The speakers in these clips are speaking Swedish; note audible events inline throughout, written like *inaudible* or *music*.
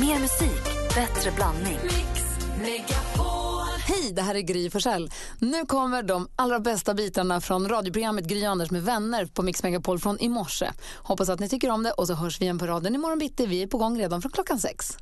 Mer musik, bättre blandning. Hej, det här är Gry Forssell. Nu kommer de allra bästa bitarna från radioprogrammet Gry Anders med vänner på Mix Megapol från i morse. Hoppas att ni tycker om det och så hörs vi igen på raden imorgon bitti. Vi är på gång redan från klockan sex.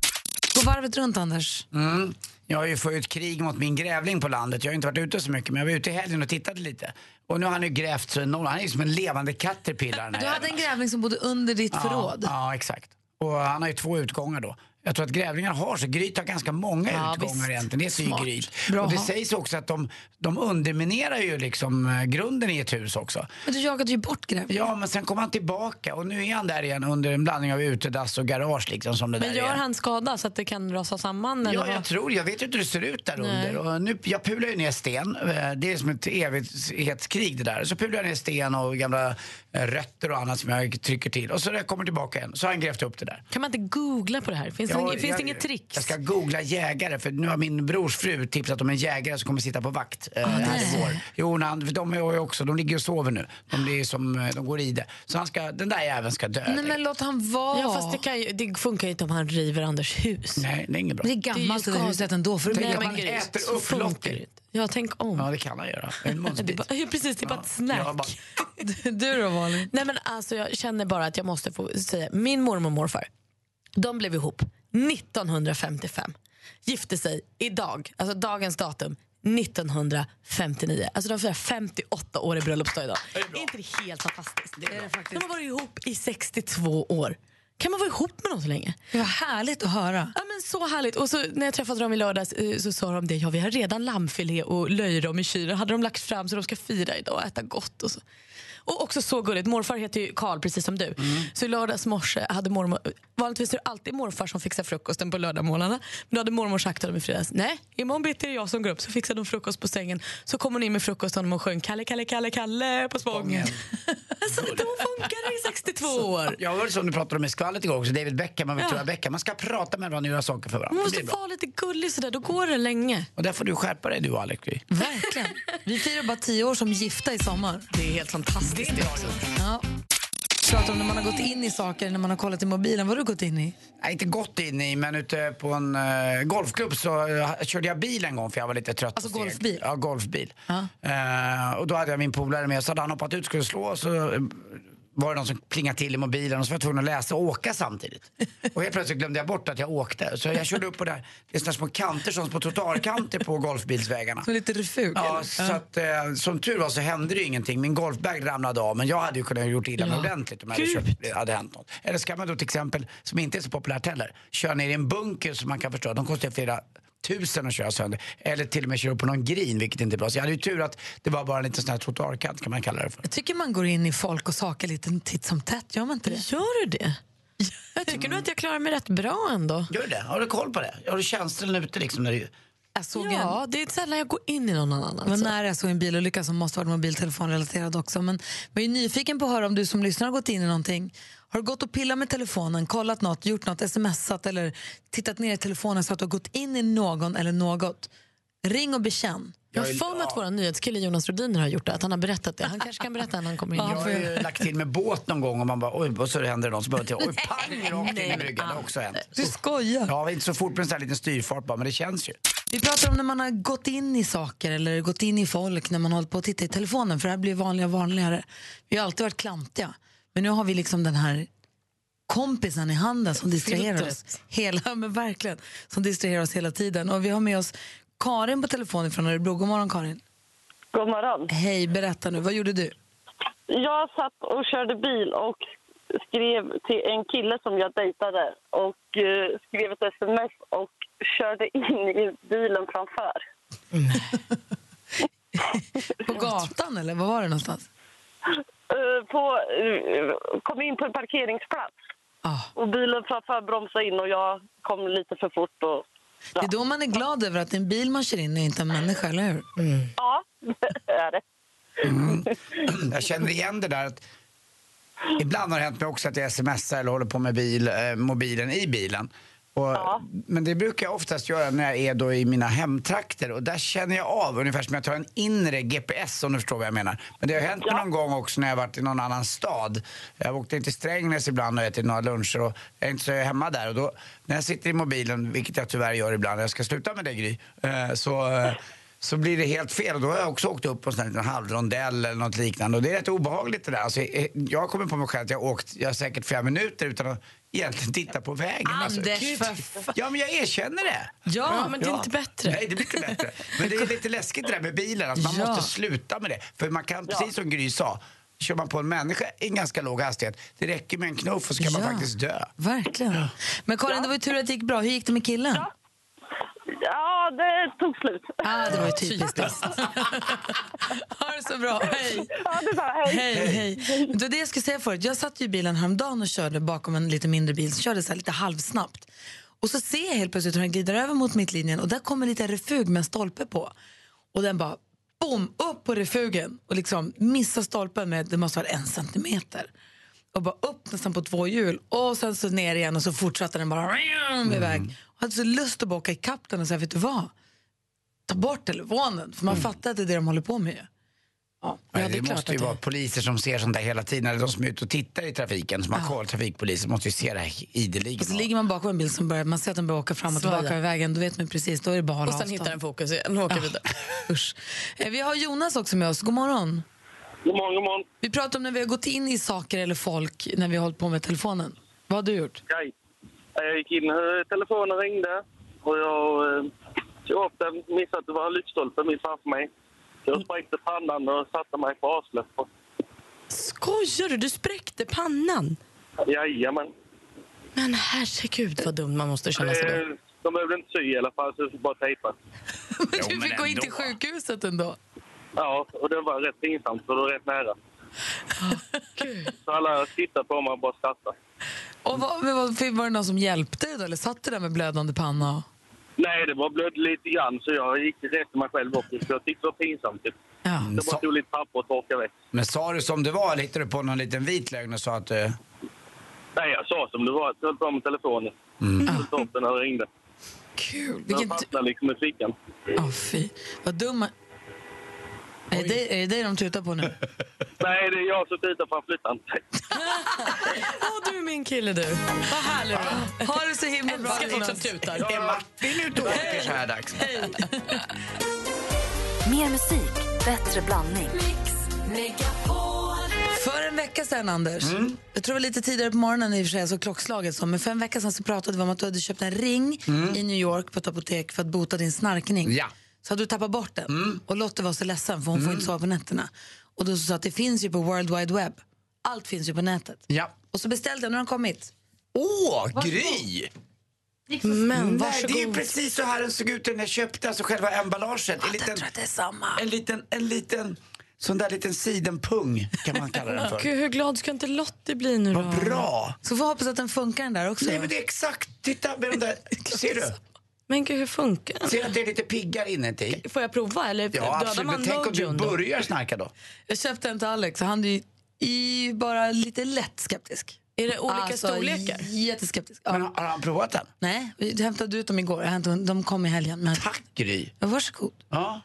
Gå varvet runt, Anders. Mm. Jag har ju fått krig mot min grävling på landet. Jag har inte varit ute så mycket men jag var ute i helgen och tittade lite. Och nu har han ju grävt så enormt. Han är ju som en levande caterpillar. Du hade en jäveln. grävling som bodde under ditt förråd. Ja, ja, exakt. Och han har ju två utgångar då. Jag tror att grävlingar har så. Gryt har ganska många Ja, utgångar visst. egentligen. Det är Smart. Gryt. Bra Och det sägs också att de, de underminerar ju liksom eh, grunden i ett hus också. Men du jagade ju bort grävlingen. Ja, men sen kom han tillbaka och nu är han där igen under en blandning av utedass och garage liksom som det Men där gör är. han skada så att det kan rasa samman? eller Ja, vad? jag tror Jag vet ju inte hur det ser ut där Nej. under. Och nu, jag pular ju ner sten. Eh, Det är som ett evighetskrig det där. Så pular jag ner sten och gamla eh, rötter och annat som jag trycker till. Och så när jag kommer tillbaka igen så har han grävt upp det där. Kan man inte googla på det här? Finns, Ja, inget, finns jag- det inget trick? Jag ska googla jägare för nu har min brors fru tipsat om en jägare som kommer sitta på vakt eh, här i vår. Jo, han, för de är ju också, de ligger och sover nu. De, är som, eh, de går i det. Så han ska, den där jäveln ska dö. Nej, men låt han vara. Ja, fast det, kan ju, det funkar ju inte om han river Anders hus. Nej, det är inget bra. Det är gammalt det, är huset ändå. För att Tänk om man äter så upp inte. Ja, tänk om. Ja, det kan han göra. En Det bara, ja, precis, det är bara ett snack. Ja, bara- Du då, Malin? Nej, men alltså, jag känner bara att jag måste få säga, min mormor och morfar, de blev ihop 1955. Gifte sig idag, alltså dagens datum, 1959. Alltså de firar 58 år i bröllopsdag idag. Är, inte det helt fantastiskt? Det är det faktiskt. De har varit ihop i 62 år. Kan man vara ihop med någon så länge? Det var härligt att höra. Ja, men så härligt. Och så, när jag träffade dem i lördags eh, så sa de det. Ja, vi har redan lammfilé och löjrom i kylen. hade de lagt fram så de ska fira idag och äta gott. Och, så. Och också så gulligt. Morfar heter ju Karl precis som du. Så i lördags morse hade mormor... Vanligtvis är det alltid morfar som fixar frukosten på lördagmorgnarna. Men då hade mormor sagt till dem i fredags. Nej, imorgon bitti är det jag som går upp. Så fixade de frukost på sängen. Så kom hon in med frukosten och sjöng Kalle, Kalle, Kalle, Kalle på spången. alltså, *laughs* de funkar i 62 år. Ja, det var som du pratade om i skvallret igår också. David Beckham och Victoria Beckham. Man ska prata med varandra och göra saker för varandra. Man Det måste vara lite gullig sådär, då går det länge. Och där får du skärpa dig du och Alex. Verkligen. Vi firar bara tio år som gifta i sommar. Det är helt fantastiskt. Det också. Ja. Pratar om när man har gått in i saker, när man har kollat i mobilen. Vad har du gått in i? Nej, inte gått in i, men ute på en uh, golfklubb så uh, körde jag bil en gång för jag var lite trött. Alltså golfbil? Ja, golfbil. Eh, och då hade jag min polare med, så hade han hoppat ut och skulle slå så var det någon som plingade till i mobilen och så var jag tvungen att läsa och åka samtidigt. Och helt plötsligt glömde jag bort att jag åkte. Så jag körde upp på det här, det är såna små kanter som på trottoarkanter på golfbilsvägarna. Som lite refug? Ja, eller? så att, eh, som tur var så hände det ju ingenting. Min golfbag ramlade av men jag hade ju kunnat gjort illa mig ordentligt om jag hade, köpt, det hade hänt något. Eller ska man då till exempel, som inte är så populärt heller, köra ner i en bunker som man kan förstå, de kostar flera tusen att köra sönder. Eller till och med köra upp på någon green vilket inte är bra. Så jag hade ju tur att det var bara en liten sån här trottoarkant kan man kalla det för. Jag tycker man går in i folk och saker lite titt som tätt. Gör man inte det? Gör du det? Jag tycker nog att jag klarar mig rätt bra ändå. Gör du det? Har du koll på det? Har du känslan ute liksom? När du... Jag såg en, Ja, det är sällan jag går in i någon annan. Alltså. nära jag såg en bilolycka som måste vara mobiltelefonrelaterad också. Men jag är nyfiken på att höra om du som lyssnar har gått in i någonting. Har du gått och pillat med telefonen, kollat något, gjort något, smsat eller tittat ner i telefonen så att du har gått in i någon eller något? Ring och bekänn. Jag har för mig att vår nyhetskille Jonas Rodiner har gjort det. Att han har berättat det. Han kanske kan berätta när han kommer in. Jag har ju lagt till med båt någon gång och man bara oj, och så händer det något så bara till, oj, pang rakt in i bryggan. Det har också hänt. Du skojar. Ja, inte så fort med en sån här liten styrfart bara, men det känns ju. Vi pratar om när man har gått in i saker eller gått in i folk när man håller på att titta i telefonen. För det här blir vanligare och vanligare. Vi har alltid varit klantiga. Men nu har vi liksom den här kompisen i handen som distraherar oss. Hela, *laughs* men verkligen, som distraherar oss hela tiden. Och vi har med oss Karin på telefon från Örebro. God morgon Karin. God morgon. Hej, berätta nu. Vad gjorde du? Jag satt och körde bil och skrev till en kille som jag dejtade och eh, skrev ett sms och körde in i bilen framför. *laughs* På gatan eller vad var det någonstans? Eh, på, eh, kom in på en parkeringsplats Ah. och bilen framför bromsade in och jag kom lite för fort. Och, Det är då man är glad över att är en bil man kör in och inte en människa, eller hur? Ja, *laughs* det är det. Jag känner igen det där att ibland har det hänt mig också att jag smsar eller håller på med bil, eh, mobilen i bilen. Och, Men det brukar jag oftast göra när jag är då i mina hemtrakter och där känner jag av ungefär som jag tar en inre GPS om du förstår vad jag menar. Men det har hänt mig någon gång också när jag varit i någon annan stad. Jag har åkt in till Strängnäs ibland och ätit några luncher och jag är inte så hemma där och då när jag sitter i mobilen, vilket jag tyvärr gör ibland, jag ska sluta med det Gry, eh, så eh, så blir det helt fel. Och då har jag också åkt upp på en halvrondell eller något liknande. Och det är rätt obehagligt det där. Alltså, eh, jag kommit på mig själv att jag har åkt jag har säkert flera minuter utan att egentligen titta på vägen. Alltså, Anders, gud. för. Ja, men jag erkänner det. Ja, men det är inte bättre. Nej, det blir inte bättre. Men det är lite läskigt det där med bilen, att man Ja. måste sluta med det. För man kan, precis som Gry sa, kör man på en människa i en ganska låg hastighet, det räcker med en knuff och så kan man Ja. faktiskt dö. Verkligen. Men Karin, det var ju tur att det gick bra. Hur gick det med killen? Ja, det tog slut. Ah, det var ju typiskt. *laughs* ha det så bra. Hej. Ja, det var, hej. Hej, hej. Det det jag skulle säga förut. Jag satt ju i bilen häromdagen och körde bakom en lite mindre bil. Så körde så här lite halvsnabbt. Och så ser jag helt plötsligt hur den glider över mot mittlinjen och där kommer lite refug med en stolpe på. Och den bara bom, upp på refugen och liksom missar stolpen med, det måste vara en centimeter. Och bara upp nästan på två hjul och sen så ner igen och så fortsatte den bara iväg. Och hade så lust att bara åka ikapp den och säga, vet du vad? Ta bort telefonen, för man fattar att det är det de håller på med ju. Ja, ja, det, klart måste ju att vara poliser som ser sånt där hela tiden. Eller de som är ute och tittar i trafiken, som har koll, trafikpoliser, måste ju se det här ideligen. Och så ligger man bakom en bil som börjar, man ser att den börjar åka fram och tillbaka det. över vägen, då vet man precis, då är det bara Och sen avstånd. hittar den fokus igen och åker vidare. *laughs* Usch. Eh, Vi har Jonas också med oss, god morgon. God morgon, god morgon. Vi pratar om när vi har gått in i saker eller folk när vi har hållit på med telefonen. Vad har du gjort? Hej. Jag gick in, eh, telefonen ringde och jag eh, tog upp den, missade att det var en lyktstolpe mitt framför mig. Jag spräckte pannan och satte mig på arslet. Skojar du? Du spräckte pannan? Jajamän. Men herregud vad dumt man måste känna sig då. Eh, De behövde inte sy i alla fall, så jag fick bara tejpa. *laughs* Men du fick gå in till sjukhuset ändå. Ja, och det var rätt pinsamt för det var rätt nära. *laughs* Så alla tittade på mig och bara skrattade. Och vad, var det någon som hjälpte dig då, eller satt du där med blödande panna? Nej, det var blödde lite grann så jag gick rätt till mig själv också. För jag tyckte det var pinsamt. Typ. Ja. Det bara tog lite papper och torka väck. Men sa du som det var eller hittade du på någon liten vit lögn och sa att... eh, Nej, jag sa som det var. Jag höll på med telefonen. Mm. Jag tog upp den när det ringde. Kul. Den Vilken... fastnade liksom i fickan. Åh, fy. Vad dum. Är det, är det det de tutar på nu? *laughs* Nej, det är jag som tittar för han flyttar inte. Åh, du är min kille du. Vad härlig du. Ha det så himla bra, Älskar folk som tutar. Är Martin ute och åker så här dags? Mer musik, bättre blandning. För en vecka sedan, Anders, Mm. jag tror det var lite tidigare på morgonen i och för sig, alltså klockslaget, så, men för en vecka sedan så pratade vi om att du hade köpt en ring i New York på ett apotek för att bota din snarkning. Mm. Ja. Mm. Så hade du tappat bort den och Lotte var så ledsen för hon får inte sova på nätterna. Och då sa att det finns ju på World Wide Web. Allt finns ju på nätet. Ja. Och så beställde jag, nu har den kommit. Åh, Gry! Men Nej, det är varsågod. precis så här den såg ut när jag köpte alltså själva emballaget. En Jag liten, tror att det är samma. en liten, en liten, sån där liten sidenpung kan man kalla den *laughs* för. Gud, hur glad ska inte Lottie bli nu då? Vad bra! Så får hoppas att den funkar den där också. Nej men det är exakt, titta med de där, *laughs* ser du? Men gud, hur funkar den? Ser du att det är lite piggar inuti? Får jag prova eller Ja dödar absolut, man men tänk om du då? börjar snarka då? Jag köpte en till Alex och han är ju i bara lite lätt skeptisk. Är det olika Alltså, storlekar? Jätteskeptisk. Ja. Men har han provat den? Nej, vi hämtade ut dem igår. Jag hämtade, de kom i helgen. Men... Tack Gry! Ja, varsågod. Ja.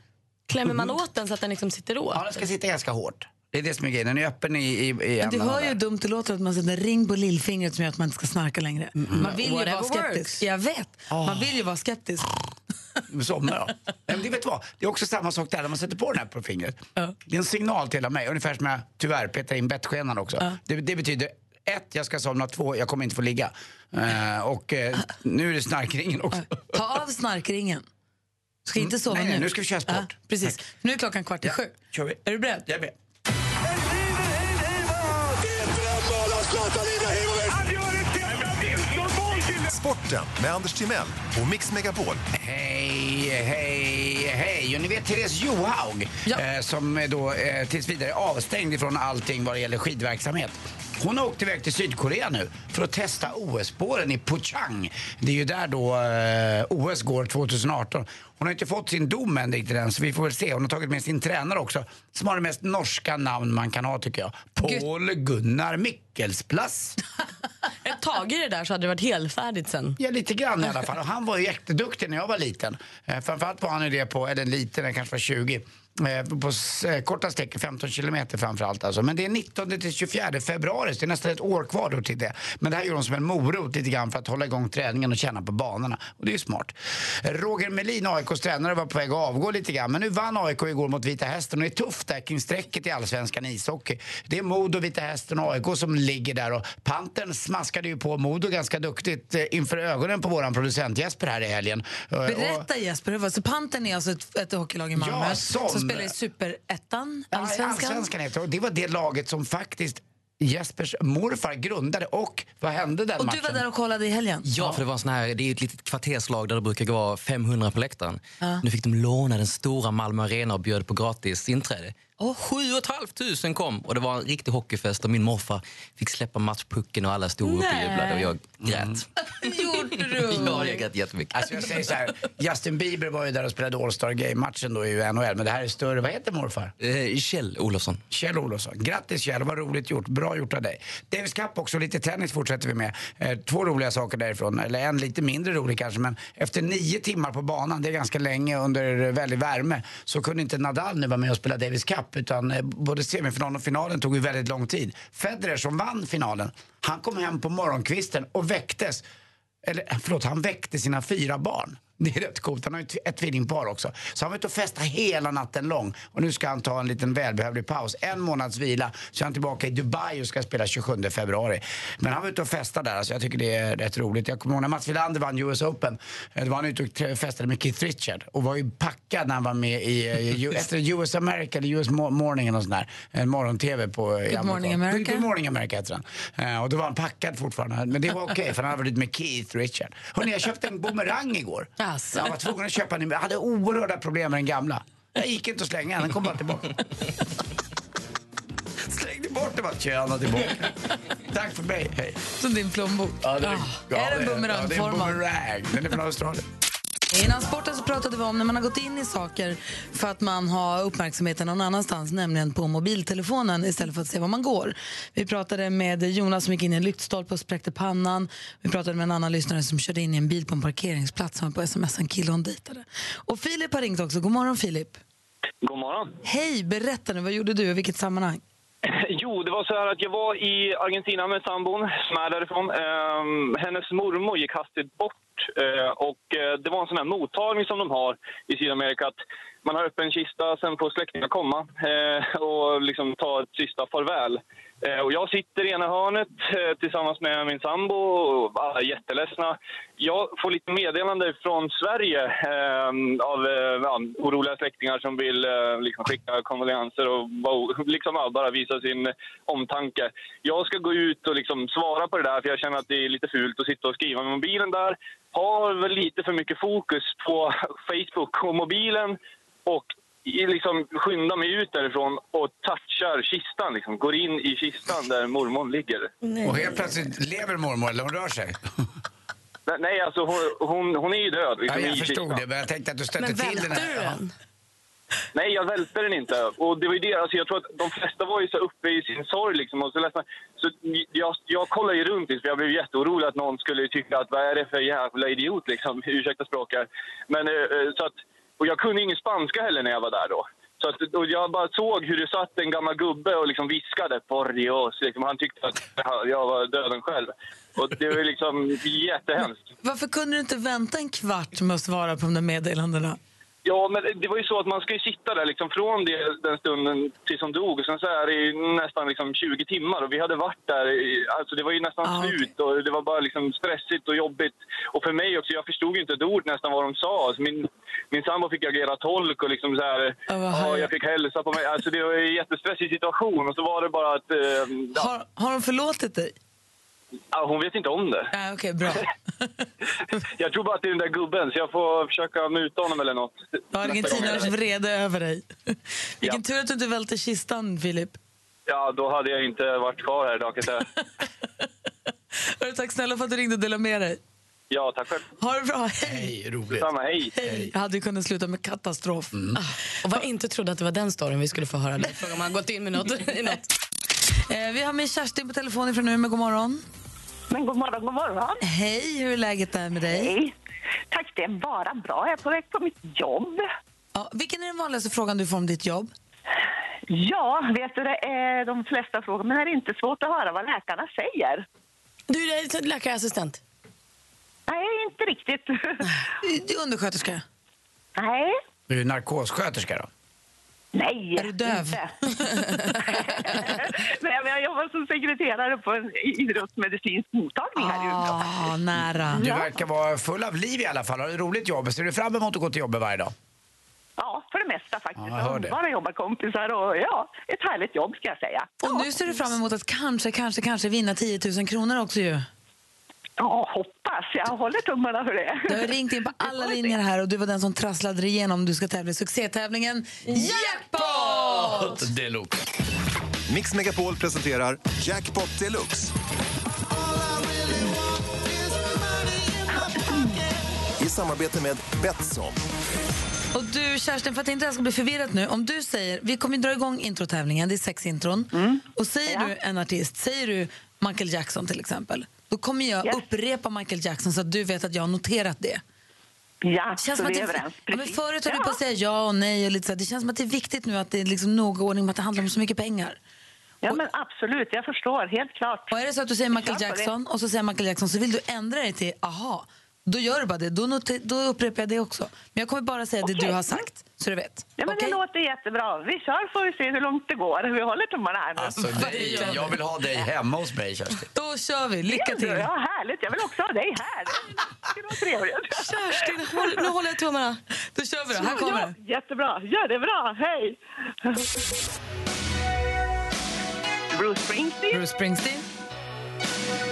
Klämmer man åt den så att den liksom sitter åt? ja, den ska sitta ganska hårt. Det är det som är grejen, den är öppen i, i, i Men du hör ju hur dumt det låter att man sätter en ring på lillfingret som gör att man inte ska snarka längre. Man vill ju Whatever vara skeptisk. works. Jag vet. Man vill ju vara skeptisk. *laughs* Somna då. Nej, men det, vet vad? det är också samma sak där när man sätter på den här på fingret. Det är en signal till hela mig, ungefär som jag tyvärr petar in bettskenan också. Det, det betyder ett, jag ska somna, två, jag kommer inte få ligga. Eh, och eh, nu är det snarkringen också. Ta av snarkringen. Ska inte sova Nej, nej, nu. nu ska vi köra sport. Precis. Tack. Nu är klockan kvart i Ja, sju. kör vi. Är du beredd? Jag vet. Sporten med Anders Timell och Mix Megapol. Hej, hej, hej. Och ni vet Therese Johaug Ja. eh, som är då eh, tills vidare avstängd ifrån allting vad det gäller skidverksamhet. Hon har åkt iväg till Sydkorea nu för att testa OS-spåren i Puchang. Det är ju där då eh, OS går 2018. Hon har inte fått sin dom än riktigt än så vi får väl se. Hon har tagit med sin tränare också som har det mest norska namn man kan ha tycker jag. Paul Gunnar Mikkelsplass. *laughs* Är tagit det där så hade det varit helfärdigt sen. Ja, lite grann i alla fall. Och han var ju jätteduktig när jag var liten. Eh, framförallt var han ju det på, eller liten, han kanske var 20. Eh, på eh, korta sträckor, 15 kilometer framförallt alltså. Men det är 19 till 24 februari, så det är nästan ett år kvar då till det. Men det här gör de som en morot lite grann för att hålla igång träningen och känna på banorna. Och det är ju smart. Roger Melin, AIKs tränare, var på väg att avgå lite grann. Men nu vann AIK igår mot Vita Hästen och är tufft där kring strecket i allsvenskan ishockey. Det är Modo, Vita Hästen och AIK som ligger där och Pantern smaskade ju på Modo ganska duktigt eh, inför ögonen på våran producent Jesper här i helgen. Berätta Jesper, hur var det? så Panten är alltså ett, ett hockeylag i Malmö Ja, som- spelar i Superettan, Ja, Allsvenskan. Allsvenskan heter det. Och det var det laget som faktiskt Jespers morfar grundade. Och vad hände den Och matchen? du var där och kollade i helgen? Ja, för det var sån här, det är ett litet kvarterslag där det brukar gå 500 på läktaren. Nu fick de låna den stora Malmö Arena och bjöd på gratis inträde. Och 7 500 kom och det var en riktig hockeyfest och min morfar fick släppa matchpucken och alla stod upp och jublade och jag grät. *laughs* Gjorde du? *laughs* Ja, jag grät jättemycket. Alltså jag säger så här, Justin Bieber var ju där och spelade All-Star Game-matchen då i NHL. Men det här är större. Vad heter morfar? Eh, Kjell Olofsson. Kjell Olofsson. Grattis Kjell, vad roligt gjort. Bra gjort av dig. Davis Cup också, lite tennis fortsätter vi med. Eh, två roliga saker därifrån. Eller en lite mindre rolig kanske, men efter nio timmar på banan, det är ganska länge under väldig värme, så kunde inte Nadal nu vara med och spela Davis Cup. Utan eh, både semifinalen och finalen tog ju väldigt lång tid. Federer som vann finalen, han kom hem på morgonkvisten och väcktes eller förlåt, han väckte sina fyra barn. Det är rätt coolt. Han har ju ett- tvillingpar också. Så han var ute och festade hela natten lång. Och nu ska han ta en liten välbehövlig paus. En månads vila. Så är han tillbaka i Dubai och ska spela 27 februari. Men han var ute och festade där. Så jag tycker det är rätt roligt. Jag kommer ihåg när Mats Wilander vann US Open. eh, Då var han ute och festade med Keith Richard. Och var ju packad när han var med i, eh, ju- *laughs* efter US America eller US Mo- Morning eller sånt där. En morgon-tv på... eh, i Good Morning America. Good Morning America heter den. Eh, och då var han packad fortfarande. Men det var okej för han hade varit med Keith Richard. Hörrni, jag köpte en bumerang igår. Alltså. Jag var tvungen att köpa en ny. Jag hade oerhörda problem med den gamla. Jag gick inte att slänga den, den kom bara tillbaka. Slängde bort den bara, tjena tillbaka. Tack för mig, hej. Som din plånbok. Ja, det är, Ah, är den Ja, det är bumerangformad? en bumerang. Den är från Australien. Innan sporten så pratade vi om när man har gått in i saker för att man har uppmärksamheten någon annanstans, nämligen på mobiltelefonen istället för att se var man går. Vi pratade med Jonas som gick in i en lyktstolpe och spräckte pannan. Vi pratade med en annan lyssnare som körde in i en bil på en parkeringsplats som var på sms en kille hon dejtade. Och Filip har ringt också. God morgon Filip. God morgon. Hej, berätta nu, vad gjorde du och vilket sammanhang? *laughs* Jo, det var så här att jag var i Argentina med sambon som är därifrån. Ehm, hennes mormor gick hastigt bort ehm, och eh, det var en sån här mottagning som de har i Sydamerika att man har öppen kista, sen får släktingar komma ehm, och liksom ta ett sista farväl. Eh, och jag sitter i ena hörnet eh, tillsammans med min sambo och alla är jätteledsna. Jag får lite meddelande från Sverige ehm, eh, av ja, oroliga släktingar som vill eh, liksom skicka kondolenser och bara- *laughs* liksom, ja, bara visa sin omtanke. Jag ska gå ut och liksom svara på det där för jag känner att det är lite fult att sitta och skriva med mobilen där. Har väl lite för mycket fokus på *laughs* Facebook och mobilen och liksom skyndar mig ut därifrån och touchar kistan, liksom, går in i kistan där mormor ligger. Och helt plötsligt lever mormor, eller hon rör sig. *laughs* Nej, Nej, alltså hon, hon, hon är ju död. Ja, Liksom, jag i förstod kistan. det, men jag tänkte att du stötte Men till den här. du Ja. den? Nej, jag välte den inte. Och det var ju det, alltså jag tror att de flesta var ju så uppe i sin sorg liksom och så. Så jag, jag kollade ju runt, för jag blev jätteorolig att någon skulle tycka att vad är det för jävla idiot liksom, ursäkta språket. Men eh, eh, så att, och jag kunde ingen spanska heller när jag var där då. Så att, och jag bara såg hur det satt en gammal gubbe och liksom viskade por Dios. Liksom, han tyckte att jag var döden själv. Och det var liksom jättehemskt. Varför kunde du inte vänta en kvart med att svara på de där meddelandena? Ja, men det var ju så att man ska ju sitta där liksom från det, den stunden tills hon dog. Och sen så är det ju nästan liksom 20 timmar och vi hade varit där. i- Alltså det var ju nästan Ah, slut och det var bara liksom stressigt och jobbigt. Och för mig också, jag förstod ju inte ett ord nästan vad de sa. Alltså min, min sambo fick agera tolk och liksom så här, vad ja, jag fick hälsa på mig. Alltså det var ju en jättestressig situation och så var det bara att eh, Har, har de förlåtit dig? Ja, hon vet inte om det. Ja, Okej, bra. *laughs* Jag tror bara att det är den där gubben så jag får försöka muta honom eller något. Du har argentinars vrede över dig. *laughs* Vilken Ja. tur att du inte välte kistan, Filip. Ja, då hade jag inte varit kvar här idag kan jag Tack snälla för att du ringde och delade med dig. Ja, tack själv. Ha det bra, hej! Hej, roligt. Samma, hej. hej. Jag hade ju kunnat sluta med katastrof. Och vad inte trodde att det var den storyn vi skulle få höra. Nu frågar man gått in med något, i *laughs* något. Eh, vi har med Kerstin på telefon från Umeå. God morgon. Men god morgon, god morgon. Hej, hur är läget där med dig? Hej. Tack, det är bara bra. Jag är på väg på mitt jobb. Ja, vilken är den vanligaste frågan du får om ditt jobb? Ja, vet du, det är de flesta frågor, men det är inte svårt att höra vad läkarna säger. Du är läkarassistent? Nej, inte riktigt. *laughs* Du är undersköterska? Nej. Är du narkossköterska då? Nej, Är du döv? inte. *laughs* Nej, men jag jobbar som sekreterare på en idrottsmedicinsk mottagning här i Umeå. Ah, nära. Du verkar vara full av liv i alla fall. Har du ett roligt jobb? Ser du fram emot att gå till jobbet varje dag? Ja, för det mesta faktiskt. Ja, jag hör det. Bara jobbarkompisar och ja, ett härligt jobb ska jag säga. Och nu ser du fram emot att kanske, kanske, kanske vinna 10 000 kronor också ju. Ja, hoppas. Jag håller tummarna för det. Du har ringt in på *laughs* alla linjer här och du var den som trasslade dig igenom. Du ska tävla i succétävlingen Jackpot! Deluxe. Mix Megapol presenterar Jackpot Deluxe. I samarbete med Betsson. Och du Kerstin, för att inte det här ska bli förvirrat nu. Om du säger, vi kommer dra igång introtävlingen, det är sex intron. Och säger Ja. du en artist, säger du Michael Jackson till exempel. Då kommer jag Yes. upprepa Michael Jackson så att du vet att jag har noterat det. Ja, känns så vi är överens. ja, men förut höll du på att Ja. säga ja och nej. Och lite så här. Det känns som att det är viktigt nu att det är liksom noga ordning med att det handlar om så mycket pengar. Ja, men absolut. Jag förstår. Helt klart. Och är det så att du säger Michael. Jackson och så säger Michael Jackson så vill du ändra dig till aha, då gör du bara det. Då, noter, då upprepar jag det också. Men jag kommer bara säga det Okej. du har sagt, så du vet. Ja, men Okej? Det låter jättebra. Vi kör får vi se hur långt det går. Vi håller tummarna här nu. Alltså, nej, jag vill ha dig hemma hos mig, Kerstin. Då kör vi. Lycka till. Ja, härligt. Jag vill också ha dig här. Det. Kerstin, håll, nu håller jag tummarna. Då kör vi då. Här kommer ja, det. Jättebra. Gör det bra. Hej! Bruce Springsteen. Bruce Springsteen.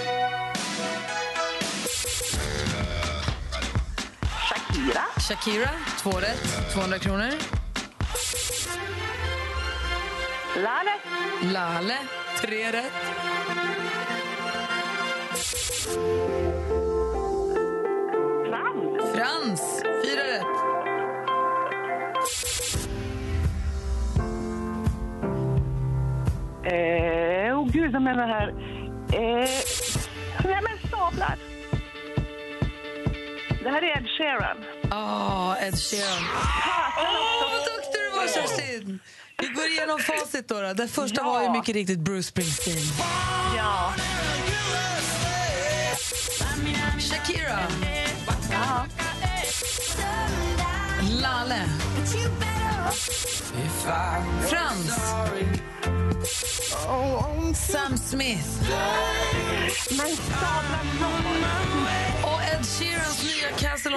Shakira. Shakira, två rätt. 200 kronor. Lale. Lale, tre rätt. Frans. Frans, fyra rätt. Eh, oh gud, jag menar här. Eh, nej men sablar. Det här är Ed Sheeran. Ah, Ed Sheeran. Åh, vad duktig du var, Kerstin! Vi går igenom facit. Då, då. Det första Ja. var ju mycket riktigt Bruce Springsteen. Ja. Shakira. ja. Lale. Frans. Sam Smith.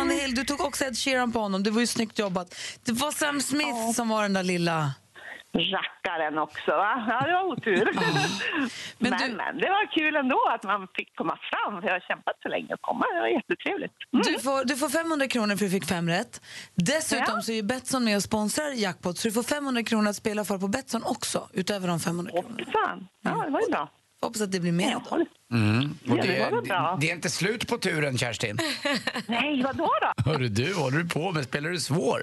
The Hill. Du tog också Ed Sheeran på honom. Det var ju snyggt jobbat. Det var Sam Smith som var den där lilla... rackaren också, va? Ja, det var otur. *laughs* Men Men, du- men, det var kul ändå att man fick komma fram. För jag har kämpat så länge att komma. Det var jättetrevligt. Mm. Du får, du får 500 kronor för att du fick fem rätt. Dessutom Ja. så är Betsson med och sponsrar Jackpot så du får 500 kronor att spela för på Betsson också, utöver de 500 kronorna. Fan. Ja, det var ju bra. Hoppas att det blir mer. Mm. Och Ja, det det, det är inte slut på turen, Kerstin. *laughs* Nej, vad då? då? Hörru du, håller du på med? Spelar du svår?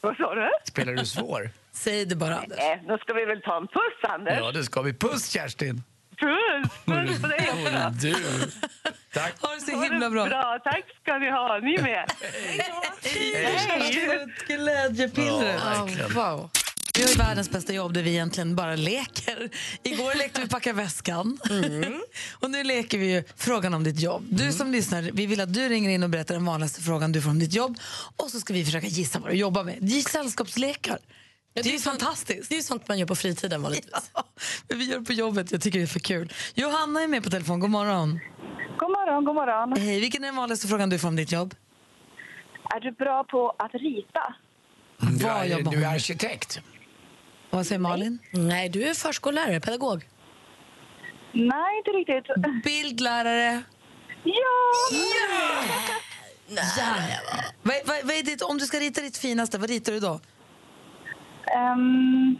Vad sa du? Spelar du svår? *laughs* Säg det bara, Anders. Eh, då ska vi väl ta en puss, Anders? Ja, det ska vi. Puss, Kerstin! Puss! Puss på dig Hörru också. du. Tack. Ha det så himla bra. bra. Tack ska ni ha. Ni med. Hej! Glädjepillret. Ja, verkligen. Wow. Vi har ju världens bästa jobb där vi egentligen bara leker. Igår lekte vi packa väskan. *laughs* och nu leker vi ju frågan om ditt jobb. Du som lyssnar, vi vill att du ringer in och berättar den vanligaste frågan du får om ditt jobb. Och så ska vi försöka gissa vad du jobbar med. Det är sällskapslekar. det är ju sånt- fantastiskt. Det är ju sånt man gör på fritiden vanligtvis. *laughs* Ja, men vi gör det på jobbet. Jag tycker det är för kul. Johanna är med på telefon. God morgon. God morgon, god morgon. Hej, vilken är den vanligaste frågan du får om ditt jobb? Är du bra på att rita? Du är, du är arkitekt. Vad säger Malin? Nej, du är förskollärare, pedagog. Nej, inte riktigt. Bildlärare. Ja! Ja. Vad, vad, vad är ditt, om du ska rita ditt finaste, vad ritar du då? Ehm,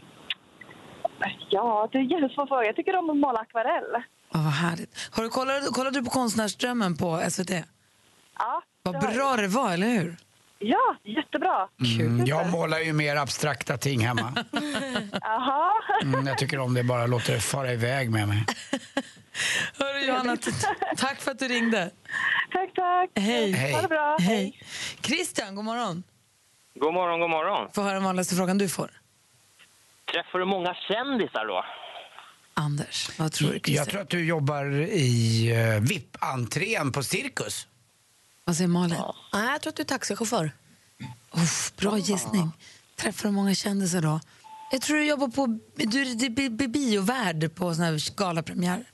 ja, det är en jättesvår fråga. Jag tycker om att måla akvarell. Oh, vad härligt. Har du, kollat, kollade du på Konstnärsdrömmen på SVT? Ja, Vad jag. bra det var, eller hur? Ja, jättebra. Mm, jag målar ju mer abstrakta ting hemma. *laughs* Jaha. Mm, jag tycker om det, bara låter det fara iväg med mig. *laughs* Hörru, du, Johanna. Tack för att du ringde. Tack, tack. Hej. Hej. Ha det bra. Hej. Christian, god morgon. God morgon, god morgon. Få höra den vanligaste frågan du får. Träffar du många kändisar då? Anders, vad tror du Christian? Jag tror att du jobbar i uh, VIP-entrén på Cirkus. Vad säger Malin? Nej, jag tror att du är taxichaufför. Uff, bra gissning. Träffar du många kändisar då? Jag tror du jobbar på du är du är bi- biovärd på såna här galapremiär.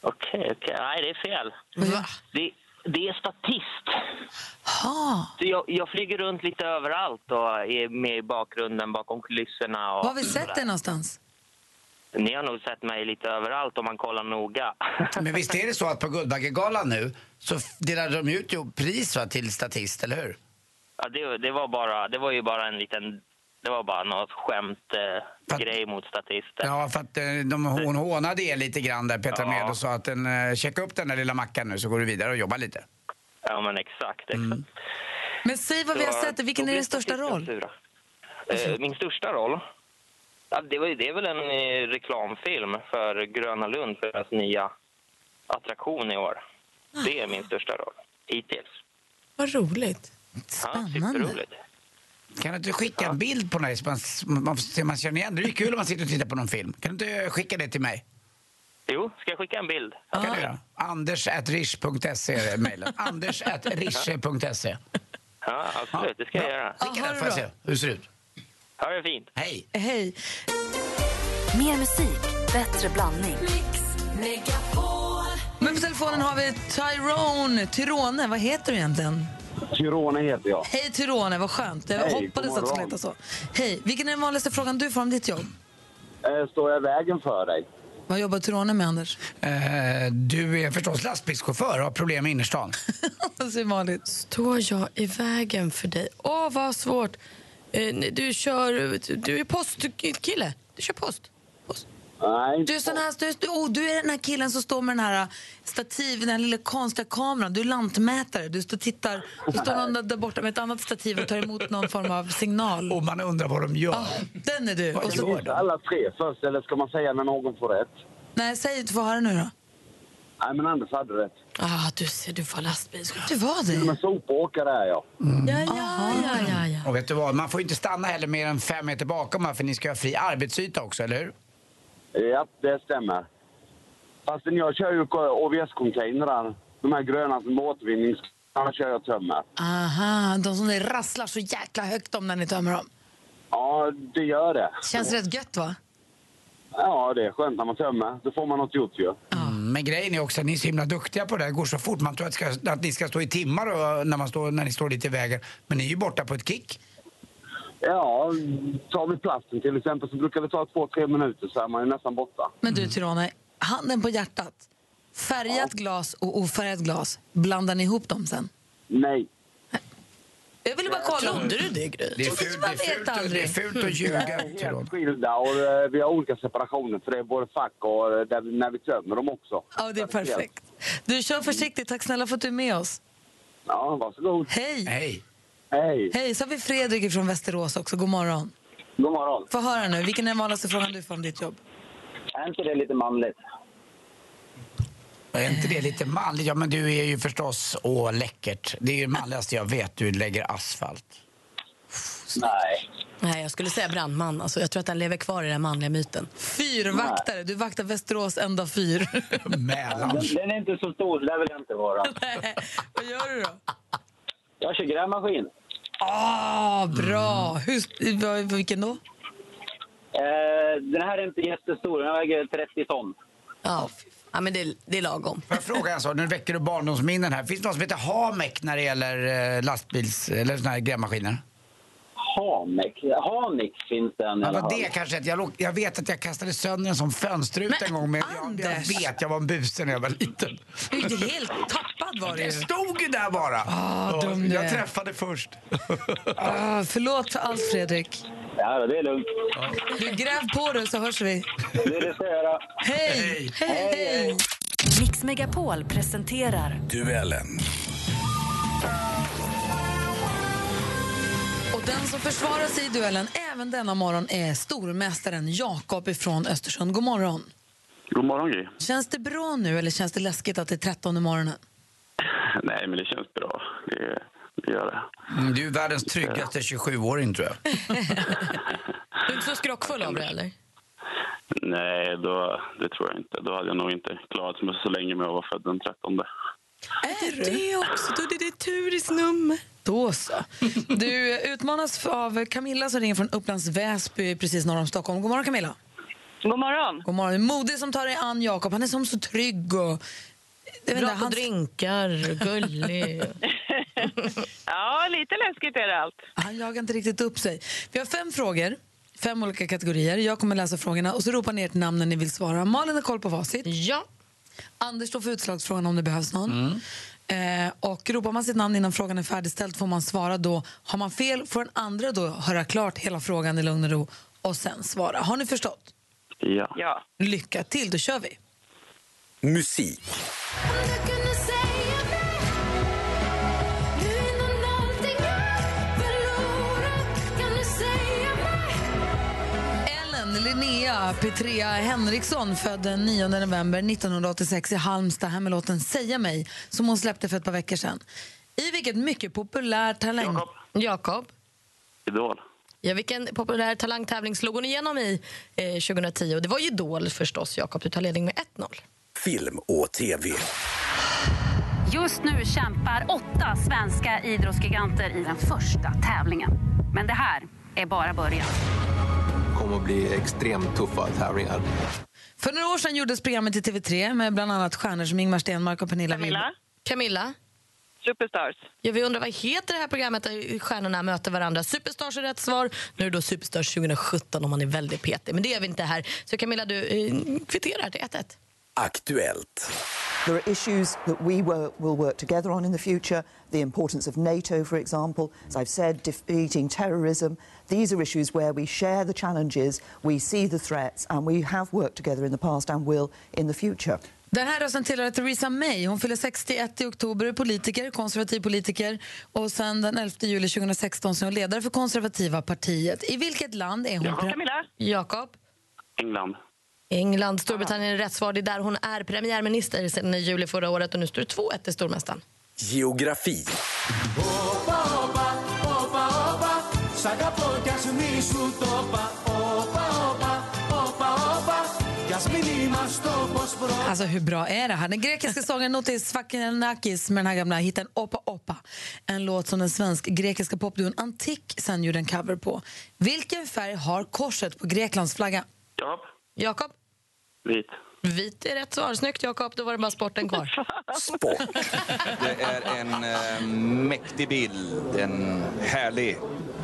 Okej, okej. Nej, det är fel. Va? Det, det är statist. Ha. Så jag, jag flyger runt lite överallt och är med i bakgrunden bakom kulisserna. Och Var har vi sett dig någonstans? Ni har nog sett mig lite överallt om man kollar noga. *laughs* Men visst är det så att på Guldbaggegalan nu så delade de ut ju pris va, till statist, eller hur? ja, det, det, var bara, det var ju bara en liten... Det var bara något skämt eh, Fast- grej mot statister. Ja, för att eh, de, hon hånade er lite grann där, Petra Ja. Med, och sa att den, eh, checka upp den där lilla mackan nu så går du vidare och jobbar lite. Ja, men exakt. exakt. Mm. Men säg vad vi har Så, sett. Vilken är din största roll? Eh, min största roll? Ja, det, var, ju- det är väl en eh, reklamfilm för Gröna Lund, för deras nya attraktion i år. Det är min största roll, hittills. Vad roligt. Ja, Spännande. superroligt. Kan du inte skicka en bild på så man, man, man känner igen? Det är ju kul om man sitter och tittar på någon film. Kan du inte skicka det till mig? Jo, ska jag skicka en bild? Kan du göra? Anders.rish.se är mejlen. Anders.rische.se. Ja, absolut. Det ska jag göra. Skicka den det får jag se hur det ser ut. Ha det fint. Hej! Hej. Mer musik, bättre blandning. Men på telefonen har vi Tyrone. Tyrone, vad heter du egentligen? Tyrone heter jag. Hej Tyrone, vad skönt. Jag Hej, hoppades att det skulle heta så. Hej, vilken är den vanligaste frågan du får om ditt jobb? Eh, Står jag i vägen för dig? Vad jobbar Tyrone med, Anders? Eh, du är förstås lastbilschaufför och har problem med innerstan. *laughs* Säger Malin? Står jag i vägen för dig? Åh, vad svårt. Eh, Du kör... Du är postkille. Du kör post. post. Nej, Du är, sån här, du, är- oh, du är den här killen som står med den här stativ, den här lilla konstiga kameran. Du är lantmätare. Du står, tittar, så står någon där- borta med ett annat stativ och tar emot någon form av signal. Och man undrar vad de gör. Ah, den är du. Och så, alla tre först eller ska man säga när någon får rätt? nej, säg du får höra nu då. Nej, men Anders hade rätt. Ah, du ser, du får lastbil. Du var Till och det? sopåkare är jag. Ja, ja, ja, ja, ja. Och vet du vad, man får inte stanna heller mer än fem meter bakom här för ni ska ha fri arbetsyta också, eller hur? Ja, det stämmer. Fast jag kör ju OVS-containrar. De här gröna som återvinnings... Annars kör jag tömmer. Aha, de som det rasslar så jäkla högt om när ni tömmer dem. Ja, det gör det. Känns rätt gött va? Ja, det är skönt när man tömmer. Då får man något gjort ju. Mm, men grejen är också att ni är så himla duktiga på det. Det går så fort. Man tror att, ska, att ni ska stå i timmar och, när, man står, när ni står lite i vägen. Men ni är ju borta på ett kick. Ja, tar vi plasten till exempel så brukar det ta två, tre minuter så är man ju nästan borta. Men du Tyrone, handen på hjärtat. Färgat glas och ofärgat glas, blandar ni ihop dem sen? Nej. Jag ville bara kolla. Trodde du det, Gry? Det är fult, det är fult, det är fult att ljuga. *laughs* Helt Tyrone. skilda och eh, vi har olika separationer för det är både fack och eh, där, när vi tömmer dem också. Ja, det är perfekt. Du, kör försiktigt. Tack snälla för att du är med oss. Ja, varsågod. Hej! Hej. Hej. Hej, så har vi Fredrik från Västerås också. God morgon. God morgon. Få höra nu, vilken är den vanligaste frågan du får om ditt jobb? Är inte det lite manligt? Är inte det lite manligt? Ja, men du är ju förstås åh, läckert. Det är ju det manligaste jag vet. Du lägger asfalt. Nej. Nej, jag skulle säga brandman. Alltså, jag tror att den lever kvar i den manliga myten. Fyrvaktare. Du vaktar Västerås enda fyr. *laughs* Mälaren. Den är inte så stor, det vill jag inte vara. *laughs* Nej, Vad gör du då? Jag kör grävmaskin. Ah, bra! Hur, vad- vilken då? Eh, den här är inte jättestor, den väger 30 ton. Ja, ja men det, det är lagom. Får jag fråga en sak? Nu väcker du barndomsminnen här. Finns det något som heter Hamek när det gäller eh, lastbils eller såna här grävmaskiner? Hamek. Hanix finns den i alla fall. det kanske jag, låg- jag vet att jag kastade sönder en sån fönsterruta Men en gång. Men jag, jag Anders! vet, jag var en buse när jag var liten. Du är helt tappad var det Det stod ju där bara. Ah, dum du jag är. träffade först. Ah, förlåt för allt, Fredrik. Ja, det är lugnt. Du, gräv på det så hörs vi. Det är det ska jag göra. Hej! Hej, hej! Mix Megapol presenterar Duellen. Och den som försvarar sig i duellen även denna morgon är stormästaren Jakob ifrån Östersund. God morgon. God morgon, Gry. Känns det bra nu eller känns det läskigt att det är 13 morgonen? Nej, men det känns bra. Det, det gör det. Mm, du är världens tryggaste 27-åring tror jag. Du är inte så skrockfull av det eller? Nej, då, det tror jag inte. Då hade jag nog inte klarat mig så länge med att vara född den 13. Är det det också? Då är det Turis nummer. Då så. Du utmanas av Camilla som ringer från Upplands Väsby precis norr om Stockholm. God morgon Camilla. God morgon. God morgon. Modig som tar dig an Jakob. Han är som så trygg och... Bra på han- drinkar, gullig. *laughs* *laughs* Ja, lite läskigt är det allt. Han jagar inte riktigt upp sig. Vi har fem frågor, fem olika kategorier. Jag kommer läsa frågorna och så ropar ni ert namn när ni vill svara. Malin har koll på facit. Ja. Anders står för utslagsfrågan om det behövs någon. Eh, och ropar man sitt namn innan frågan är färdigställd får man svara då. Har man fel får den andra då höra klart hela frågan i lugn och ro och sen svara. Har ni förstått? Ja. Ja. Lycka till, då kör vi. Musik. Linnea Petrea Henriksson född den 9 november 1986 i Halmstad här med låten Säga mig som hon släppte för ett par veckor sedan. I vilket mycket populär talang... Jakob. Idol. Ja, vilken populär talangtävling slog hon igenom i eh, 2010? Och det var ju Idol förstås, Jakob. Du tar ledning med 1-0. Film och TV. Just nu kämpar åtta svenska idrottsgiganter i den första tävlingen. Men det här är bara början. Kommer att bli extremt tuffa tävlingar. För några år sedan gjordes programmet i TV3 med bland annat stjärnor som Ingmar Stenmark och Pernilla Wilberg. Camilla? Superstars. Ja, vi undrar vad heter det här programmet där stjärnorna möter varandra? Superstars är rätt svar. Nu är det då Superstars 2017 om man är väldigt petig. Men det är vi inte här. Så Camilla, du eh, kvitterar till 1-1. Aktuellt. There are issues that we will, work together on in the future. The importance of NATO, for example, as I've said, defeating terrorism. These are issues where we share the challenges, we see the threats, and we have worked together in the past and will in the future. Den här rösten tillhör Theresa May. Hon fyller 61 i oktober, politiker, konservativ politiker. Och sen den 11 juli 2016 så är hon ledare för konservativa partiet. I vilket land är hon... Jakob. Camilla? Jakob? England. England, Storbritannien är rätt svar. Det är där hon är premiärminister sedan i juli förra året. Och nu står det 2-1 till stormästaren. Geografi. Alltså hur bra är det här? Den grekiska sångaren Notis Fakinakis med den här gamla hitten Oppa Oppa. En låt som den svensk-grekiska popduon Antik sen gjorde en cover på. Vilken färg har korset på Greklands flagga? Jakob. Jakob? Vit. Vit är rätt svar. Snyggt, Jakob. Då var det bara sporten kvar. *laughs* Sport. Det är en eh, mäktig bild, en härlig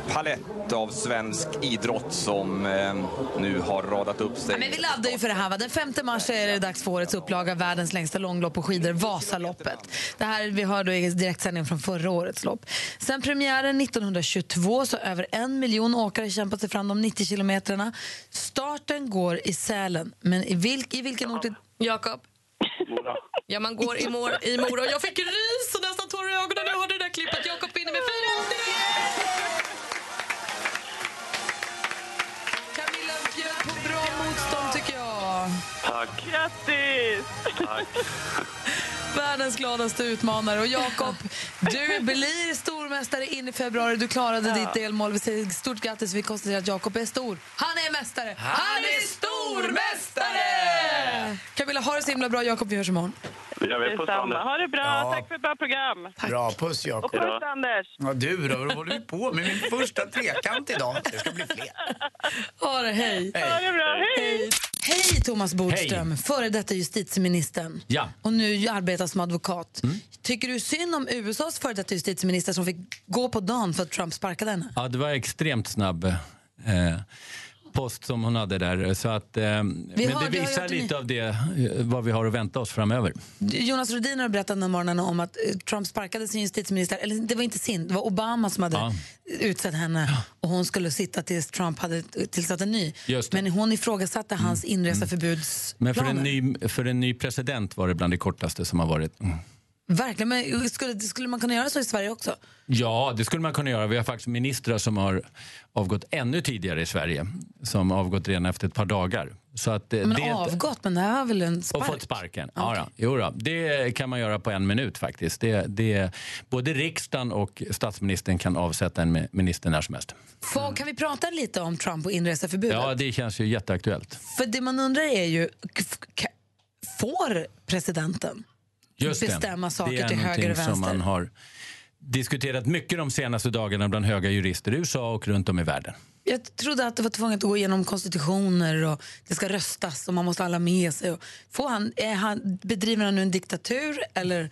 palett av svensk idrott som eh, nu har radat upp sig. Ja, men vi laddar ju för det här. Va? Den 5 mars är det dags för årets upplaga av världens längsta långlopp på skidor, Vasaloppet. Det här vi hör då är direktsändning från förra årets lopp. Sen premiären 1922 så över en miljon åkare kämpat sig fram de 90 kilometrarna. Starten går i Sälen, men i, vilk, i vilken ort? är- Jakob? Mora. Ja, man går i, mor, i Mora. Jag fick ris och nästan tårar i ögonen när jag hörde det där klippet. Jakob vinner med 4 Camilla bjöd på bra motstånd tycker jag. Tack. Grattis! Tack. Världens gladaste utmanare. Och Jakob, du blir stormästare in i februari. Du klarade ditt delmål. Vi säger stort grattis. Vi konstaterar att Jakob är stor. Han är mästare. Han är stormästare! Camilla, ha det så himla bra. Jakob, vi hörs imorgon. Det gör vi. Puss, Detsamma. Anders. Ha det bra. Ja. Tack för ett bra program. Bra, puss Och Jakob. puss, Anders. Ja, du då, vad håller vi på med? Min första trekant idag. Det ska bli fler. Ha det, hej. Ha det bra. Hej! Hej, hej Thomas Bodström, före detta justitieministern. Ja. Och nu arbetar som advokat. Tycker du synd om USAs före detta justitieminister som fick gå på dagen för att Trump sparkade henne? Ja, det var extremt snabb eh, post som hon hade där. Så att, eh, men Vi det har- har visar gjort en lite av det, eh, vad vi har att vänta oss framöver. Jonas Rhodin har berättat den morgonen om att eh, Trump sparkade sin justitieminister, eller det var inte sin, det var Obama som hade Ja. utsett henne och hon skulle sitta tills Trump hade tillsatt en ny. Det. Men hon ifrågasatte hans inreseförbudsplaner. Men för en, ny, för en ny president var det bland det kortaste som har varit. Mm. Verkligen, men skulle, skulle man kunna göra så i Sverige också? Ja, det skulle man kunna göra. Vi har faktiskt ministrar som har avgått ännu tidigare i Sverige. Som avgått redan efter ett par dagar. Så att, eh, Men det, avgått, men det här var väl en och spark? fått sparken. Ja, då. Jo då. Det kan man göra på en minut faktiskt. Det, det, både riksdagen och statsministern kan avsätta en mi- minister när som helst. Får, kan vi prata lite om Trump och inreseförbudet? Ja, det känns ju jätteaktuellt. För det man undrar är ju, får presidenten Just det. bestämma saker det är till höger och någonting som vänster? man har diskuterat mycket de senaste dagarna bland höga jurister i USA och runt om i världen. Jag trodde att det var tvunget att gå igenom konstitutioner och det ska röstas och man måste alla med sig. Får han, är han, bedriver han nu en diktatur eller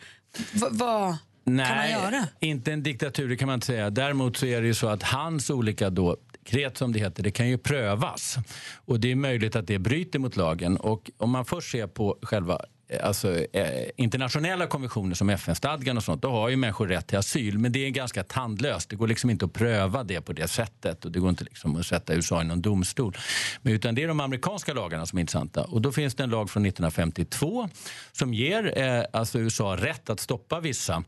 vad kan man göra? inte en diktatur det kan man inte säga. Däremot så är det ju så att hans olika då, dekret som det heter, det kan ju prövas. Och det är möjligt att det bryter mot lagen. Och om man först ser på själva Eh, alltså, eh, internationella konventioner som FN-stadgan och sånt, då har ju människor rätt till asyl. Men det är ganska tandlöst. Det går liksom inte att pröva det på det sättet. Och det går inte liksom att sätta USA i någon domstol. Men utan det är de amerikanska lagarna som är intressanta. Och då finns det en lag från 1952 som ger eh, alltså USA rätt att stoppa vissa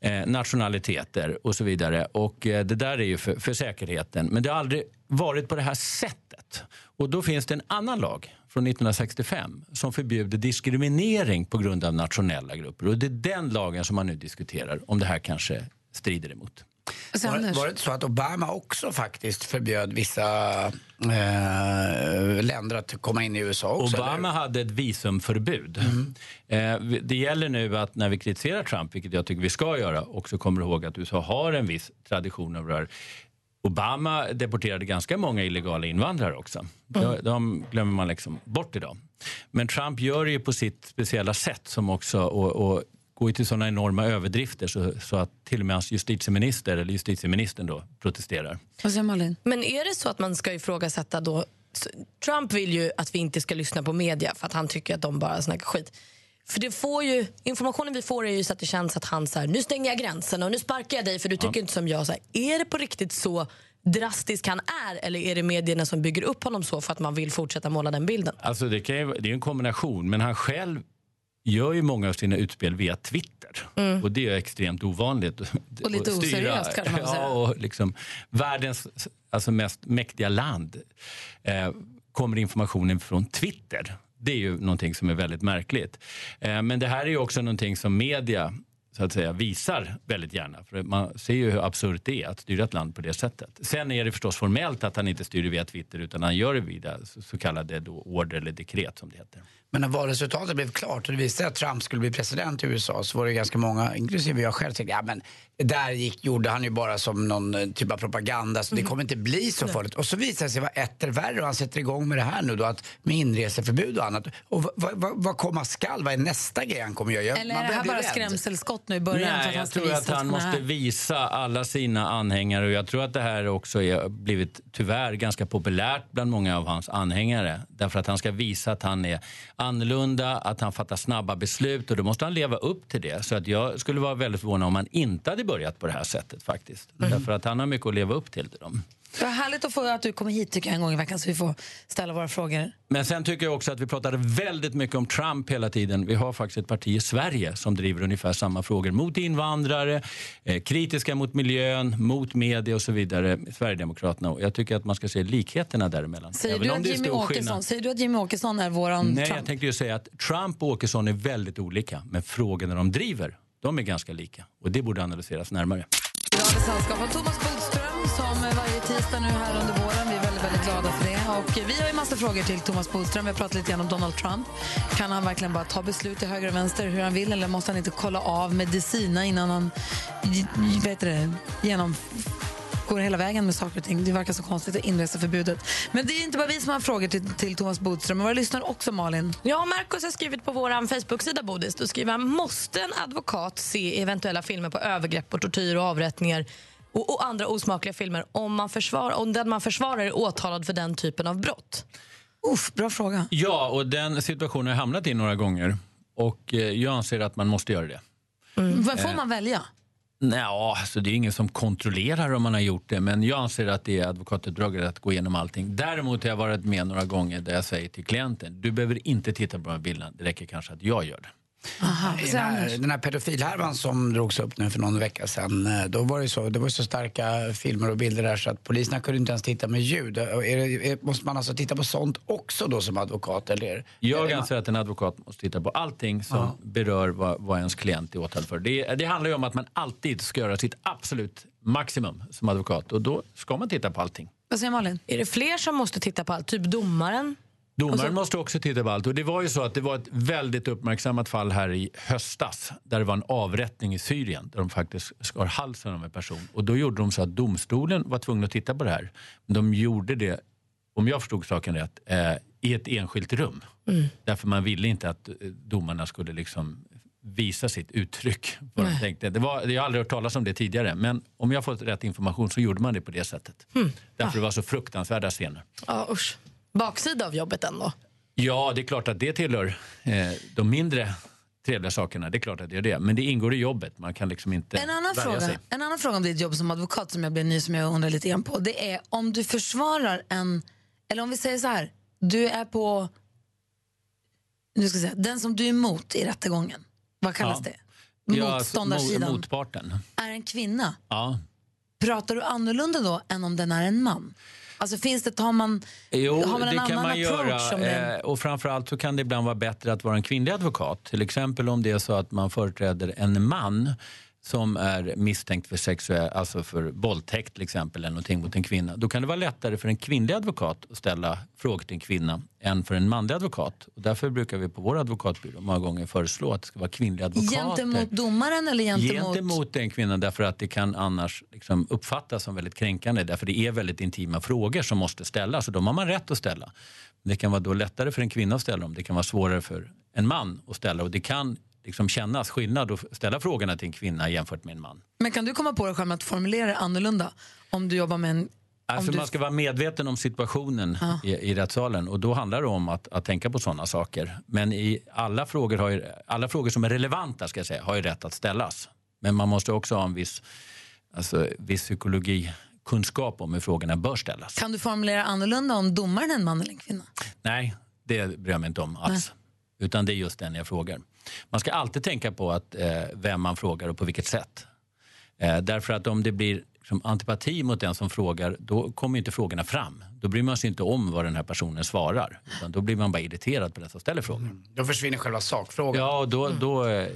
eh, nationaliteter och så vidare. Och eh, Det där är ju för, för säkerheten. Men det har aldrig varit på det här sättet. Och Då finns det en annan lag från 1965 som förbjuder diskriminering på grund av nationella grupper. Och Det är den lagen som man nu diskuterar, om det här kanske strider emot. Var, var det inte så att Obama också faktiskt förbjöd vissa eh, länder att komma in i USA också? Obama eller? hade ett visumförbud. Eh, vi- det gäller nu att när vi kritiserar Trump, vilket jag tycker vi ska göra, också kommer ihåg att USA har en viss tradition av det här. Obama deporterade ganska många illegala invandrare också. De, de glömmer man liksom bort idag. Men Trump gör det ju på sitt speciella sätt som också och, och går ju till sådana enorma överdrifter så, så att till och med hans justitieminister, eller justitieministern då, protesterar. Vad säger Malin? Men är det så att man ska ifrågasätta då... Trump vill ju att vi inte ska lyssna på media för att han tycker att de bara snackar skit. För det får ju, informationen vi får är ju så att det känns att han så här, nu stänger jag gränsen och nu sparkar jag dig för du tycker inte som jag. Så här, är det på riktigt så drastisk han är eller är det medierna som bygger upp honom så för att man vill fortsätta måla den bilden? Alltså det, kan ju, det är en kombination, men han själv gör ju många av sina utspel via Twitter. Mm. Och det är extremt ovanligt. Och lite oseriöst, kanske man säga. Ja, och liksom världens alltså, mest mäktiga land eh, kommer informationen från Twitter. Det är ju någonting som är väldigt märkligt. Eh, men det här är ju också någonting som media så att säga, visar väldigt gärna. För man ser ju hur absurt det är att styra ett land på det sättet. Sen är det förstås formellt att han inte styr det via Twitter utan han gör det via så kallade då order eller dekret som det heter. Men när valresultatet blev klart och det visade att Trump skulle bli president i USA så var det ganska många, inklusive jag själv, tänkte ja men där gick, gjorde han ju bara som någon eh, typ av propaganda så det kommer inte bli så farligt. Och så visade det sig vara etter värre och han sätter igång med det här nu då att med inreseförbud och annat. Och vad, vad, vad komma skall? Vad är nästa grej han kommer göra? Jag- Eller är det här bara rädd. skrämselskott nu i början? Nej, jag tror att han måste visa alla sina anhängare och jag tror att det här också är blivit tyvärr ganska populärt bland många av hans anhängare. Därför att han ska visa att han är annorlunda, att han fattar snabba beslut och då måste han leva upp till det. Så att jag skulle vara väldigt förvånad om han inte hade börjat på det här sättet faktiskt. Därför att han har mycket att leva upp till. till dem. Det var härligt att, få, att du kommer hit tycker jag, en gång i veckan så vi får ställa våra frågor. Men sen tycker jag också att vi pratade väldigt mycket om Trump hela tiden. Vi har faktiskt ett parti i Sverige som driver ungefär samma frågor mot invandrare, eh, kritiska mot miljön, mot media och så vidare. Sverigedemokraterna. Och jag tycker att man ska se likheterna däremellan. Säger, du att Jimmy Åkesson, säger du att Jimmy Åkesson är våran Nej, Trump? jag tänkte ju säga att Trump och Åkesson är väldigt olika. Men frågorna de driver, de är ganska lika. Och det borde analyseras närmare. Idag har sällskap av Thomas Bodström som eh, varje tisdag nu här under våren. Vi är väldigt, väldigt glada för det. Och vi har ju massa frågor till Thomas Bodström. Vi har pratat lite grann om Donald Trump. Kan han verkligen bara ta beslut till höger och vänster hur han vill eller måste han inte kolla av medicina innan han vet det, genom går hela vägen med saker och ting. Det verkar så konstigt, det inreseförbudet. Men det är inte bara vi som har frågor till, till Thomas Bodström. Våra lyssnare också, Malin. Ja, Markus har skrivit på vår Facebook-sida Bodis. Då skriver han, måste en advokat se eventuella filmer på övergrepp och tortyr och avrättningar och, och andra osmakliga filmer om, man försvarar, om den man försvarar är åtalad för den typen av brott? Uff, bra fråga. Ja, och den situationen har jag hamnat i några gånger. Och eh, jag anser att man måste göra det. Vad Får Eh. man välja? Nej, alltså det är ingen som kontrollerar om man har gjort det, men jag anser att det är advokatuppdraget att gå igenom allting. Däremot har jag varit med några gånger där jag säger till klienten, du behöver inte titta på de här bilderna, det räcker kanske att jag gör det. I den, här, den här pedofilhärvan som drogs upp nu för någon vecka sedan, eh, då var det så, det var så starka filmer och bilder där så att poliserna kunde inte ens titta med ljud. Och Är det, är, måste man alltså titta på sånt också då som advokat? Eller? Jag anser att en advokat måste titta på allting som berör vad, vad ens klient är åtalad för. Det, det handlar ju om att man alltid ska göra sitt absolut maximum som advokat och då ska man titta på allting. Vad säger Malin? Är det fler som måste titta på allt? Typ domaren? Domaren så- måste också titta på allt. Och det var ju så att det var ett väldigt uppmärksammat fall här i höstas där det var en avrättning i Syrien där de faktiskt skar halsen av en person. Och då gjorde de så att domstolen var tvungen att titta på det här. Men de gjorde det, om jag förstod saken rätt, eh, i ett enskilt rum. Mm. Därför man ville inte att eh, domarna skulle liksom visa sitt uttryck. Vad de tänkte. Det var, jag har aldrig hört talas om det tidigare men om jag fått rätt information så gjorde man det på det sättet. Mm. Därför det var så fruktansvärda scener. Ja, usch. Baksida av jobbet ändå. Ja, det är klart att det tillhör eh, de mindre trevliga sakerna. Det är klart att det är det. Men det ingår i jobbet. Man kan liksom inte En annan, fråga, sig. en annan fråga om ditt jobb som advokat som jag blir ny som jag undrar lite grann på. Det är om du försvarar en, eller om vi säger så här, du är på, nu ska jag säga, den som du är emot i rättegången, vad kallas Ja. det? Ja, alltså, Motståndarsidan mo- motparten. är en kvinna. Ja. Pratar du annorlunda då än om den är en man? Alltså finns det, tar man, Jo, har man en det annan kan man approach? det göra. Eh, och framförallt så kan det ibland vara bättre att vara en kvinnlig advokat. Till exempel om det är så att man företräder en man som är misstänkt för sexuell, alltså för våldtäkt till exempel, eller någonting mot en kvinna. Då kan det vara lättare för en kvinnlig advokat att ställa frågor till en kvinna än för en manlig advokat. Och därför brukar vi på vår advokatbyrå många gånger föreslå att det ska vara kvinnliga advokater. Gentemot domaren eller gentemot... Gentemot den kvinnan därför att det kan annars liksom uppfattas som väldigt kränkande därför det är väldigt intima frågor som måste ställas och de har man rätt att ställa. Det kan vara då lättare för en kvinna att ställa dem, det kan vara svårare för en man att ställa och det kan liksom kännas skillnad att ställa frågorna till en kvinna jämfört med en man. Men kan du komma på dig själv att formulera det annorlunda om du jobbar med en... Alltså du... Man ska vara medveten om situationen i, i rättssalen och då handlar det om att, att tänka på sådana saker. Men i alla frågor, har ju, alla frågor som är relevanta ska jag säga, har ju rätt att ställas. Men man måste också ha en viss, alltså, viss psykologikunskap om hur frågorna bör ställas. Kan du formulera annorlunda om domaren är en man eller en kvinna? Nej, det bryr jag mig inte om alls. Utan det är just den jag frågar. Man ska alltid tänka på att, eh, vem man frågar och på vilket sätt. Eh, därför att om det blir liksom, antipati mot den som frågar, då kommer inte frågorna fram. Då bryr man sig inte om vad den här personen svarar. Utan då blir man bara irriterad på den som ställer frågan. Då försvinner själva sakfrågan. Ja, och då, då, eh,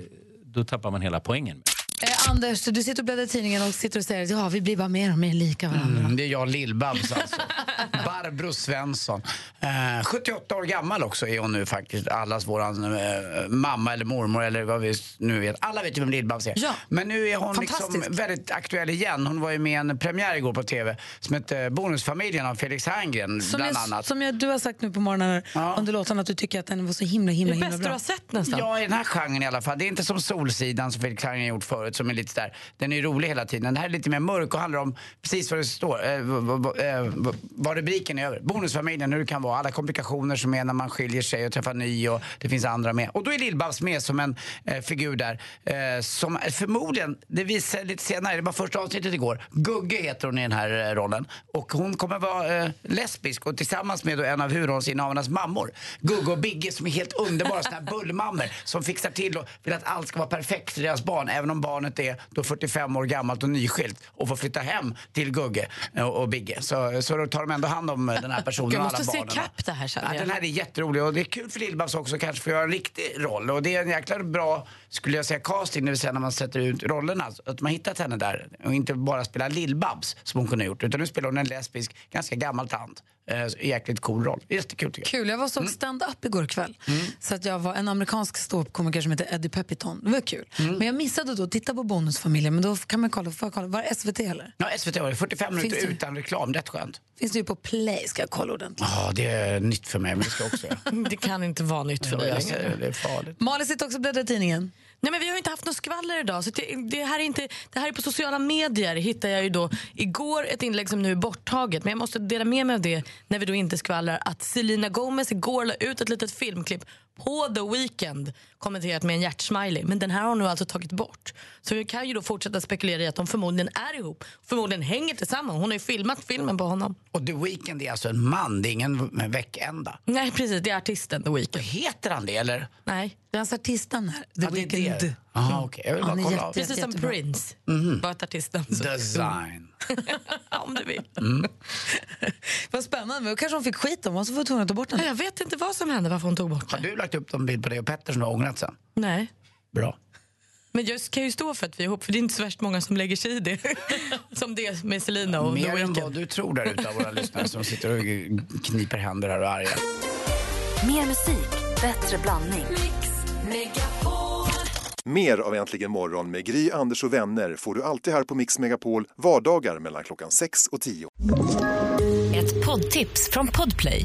då tappar man hela poängen. Eh, Anders, du sitter och bläddrar i tidningen och sitter och säger att ja, vi blir bara mer och mer lika varandra. Mm, det är jag, Lill-Babs alltså. *laughs* Barbro Svensson. Eh, 78 år gammal också är hon nu faktiskt. Allas våran eh, mamma eller mormor eller vad vi nu vet. Alla vet ju vem Lill-Babs är. Ja. Men nu är hon liksom väldigt aktuell igen. Hon var ju med i en premiär igår på TV som hette Bonusfamiljen av Felix Herngren Som, bland jag, annat. som jag, du har sagt nu på morgonen under låten att du tycker att den var så himla himla, Det himla bästa bra. du har sett nästan. Ja, i den här genren i alla fall. Det är inte som Solsidan som Felix Herngren gjort förut som är lite där. Den är ju rolig hela tiden. Den här är lite mer mörk och handlar om precis vad det står, eh, vad, eh, vad- rubriken är över. Bonusfamiljen, hur det kan vara. Alla komplikationer som är när man skiljer sig och träffar ny och det finns andra med. Och då är Lill-Babs med som en eh, figur där. Eh, som förmodligen, det visar lite senare, det var första avsnittet igår. Gugge heter hon i den här eh, rollen. Och hon kommer vara eh, lesbisk och tillsammans med då en av huvudrollsinnehavarnas mammor. Gugge och Bigge som är helt underbara såna här *laughs* bullmammor som fixar till och vill att allt ska vara perfekt för deras barn. Även om barnet är då 45 år gammalt och nyskilt och får flytta hem till Gugge eh, och, och Bigge. Så, så då tar de ändå hand om eh, den här personen Jag och måste alla se barnen. kapp det här Ja, den här är jätterolig och det är kul för Lill-Babs också kanske för att göra en riktig roll. Och det är en jäkla bra, skulle jag säga, casting, det vill säga när man sätter ut rollerna. Att man hittat henne där och inte bara spela Lill-Babs som hon kunde ha gjort. Utan nu spelar hon en lesbisk, ganska gammal tant. Eh, jäkligt cool roll. Jättekul tycker jag. Kul, jag var Mm. såg stand-up igår kväll. Så att jag var en amerikansk ståuppkomiker som heter Eddie Pepitone. Det var kul. Mm. Men jag missade då att titta på Bonusfamiljen. Men då kan man kolla, får jag kolla. Var det SVT eller? Ja, SVT har det. 45 Finns minuter det- utan reklam, rätt skönt. Finns det ju på Play, ska jag kolla ordentligt. Ja, det är nytt för mig, men det ska jag också göra. *laughs* Det kan inte vara nytt för dig det är farligt. Malin sitter också och bläddrar i tidningen. Nej, men vi har inte haft något skvaller idag. Så det, det, här är inte, det här är på sociala medier hittade jag ju då igår ett inlägg som nu är borttaget. Men jag måste dela med mig av det när vi då inte skvallrar. Att Selena Gomez igår la ut ett litet filmklipp på The Weeknd kommenterat med en hjärtsmiley. Men den här har hon nu alltså tagit bort. Så vi kan ju då fortsätta spekulera i att de förmodligen är ihop. Förmodligen hänger tillsammans. Hon har ju filmat filmen på honom. Och The Weeknd är alltså en man, det är ingen veckända. Nej precis, det är artisten The Weeknd. Heter han det eller? Nej. Det är hans artistnamn här. The Ja, Weeknd. Aha, okej. Jag vill bara kolla. jätte- Precis som. Prince. Mhm. Bara ett artistnamn. Design. *laughs* Om du vill. Mm. *laughs* Vad spännande. Men kanske hon fick skit om och så var hon tvungen att ta bort den. Jag vet inte vad som hände, varför hon tog bort Har du lagt upp någon bild på dig och Petter som ångrat sen? Nej. Bra. Men jag kan ju stå för att vi är ihop, för det är inte så värst många som lägger sig i det. *laughs* som det med Selina och Mer än vad du tror där ute av våra lyssnare som sitter och kniper händer här och är arga. Mer musik, bättre blandning. Mer av Äntligen morgon med Gry, Anders och vänner får du alltid här på Mix Megapol vardagar mellan klockan 6 och 10. Ett poddtips från Podplay.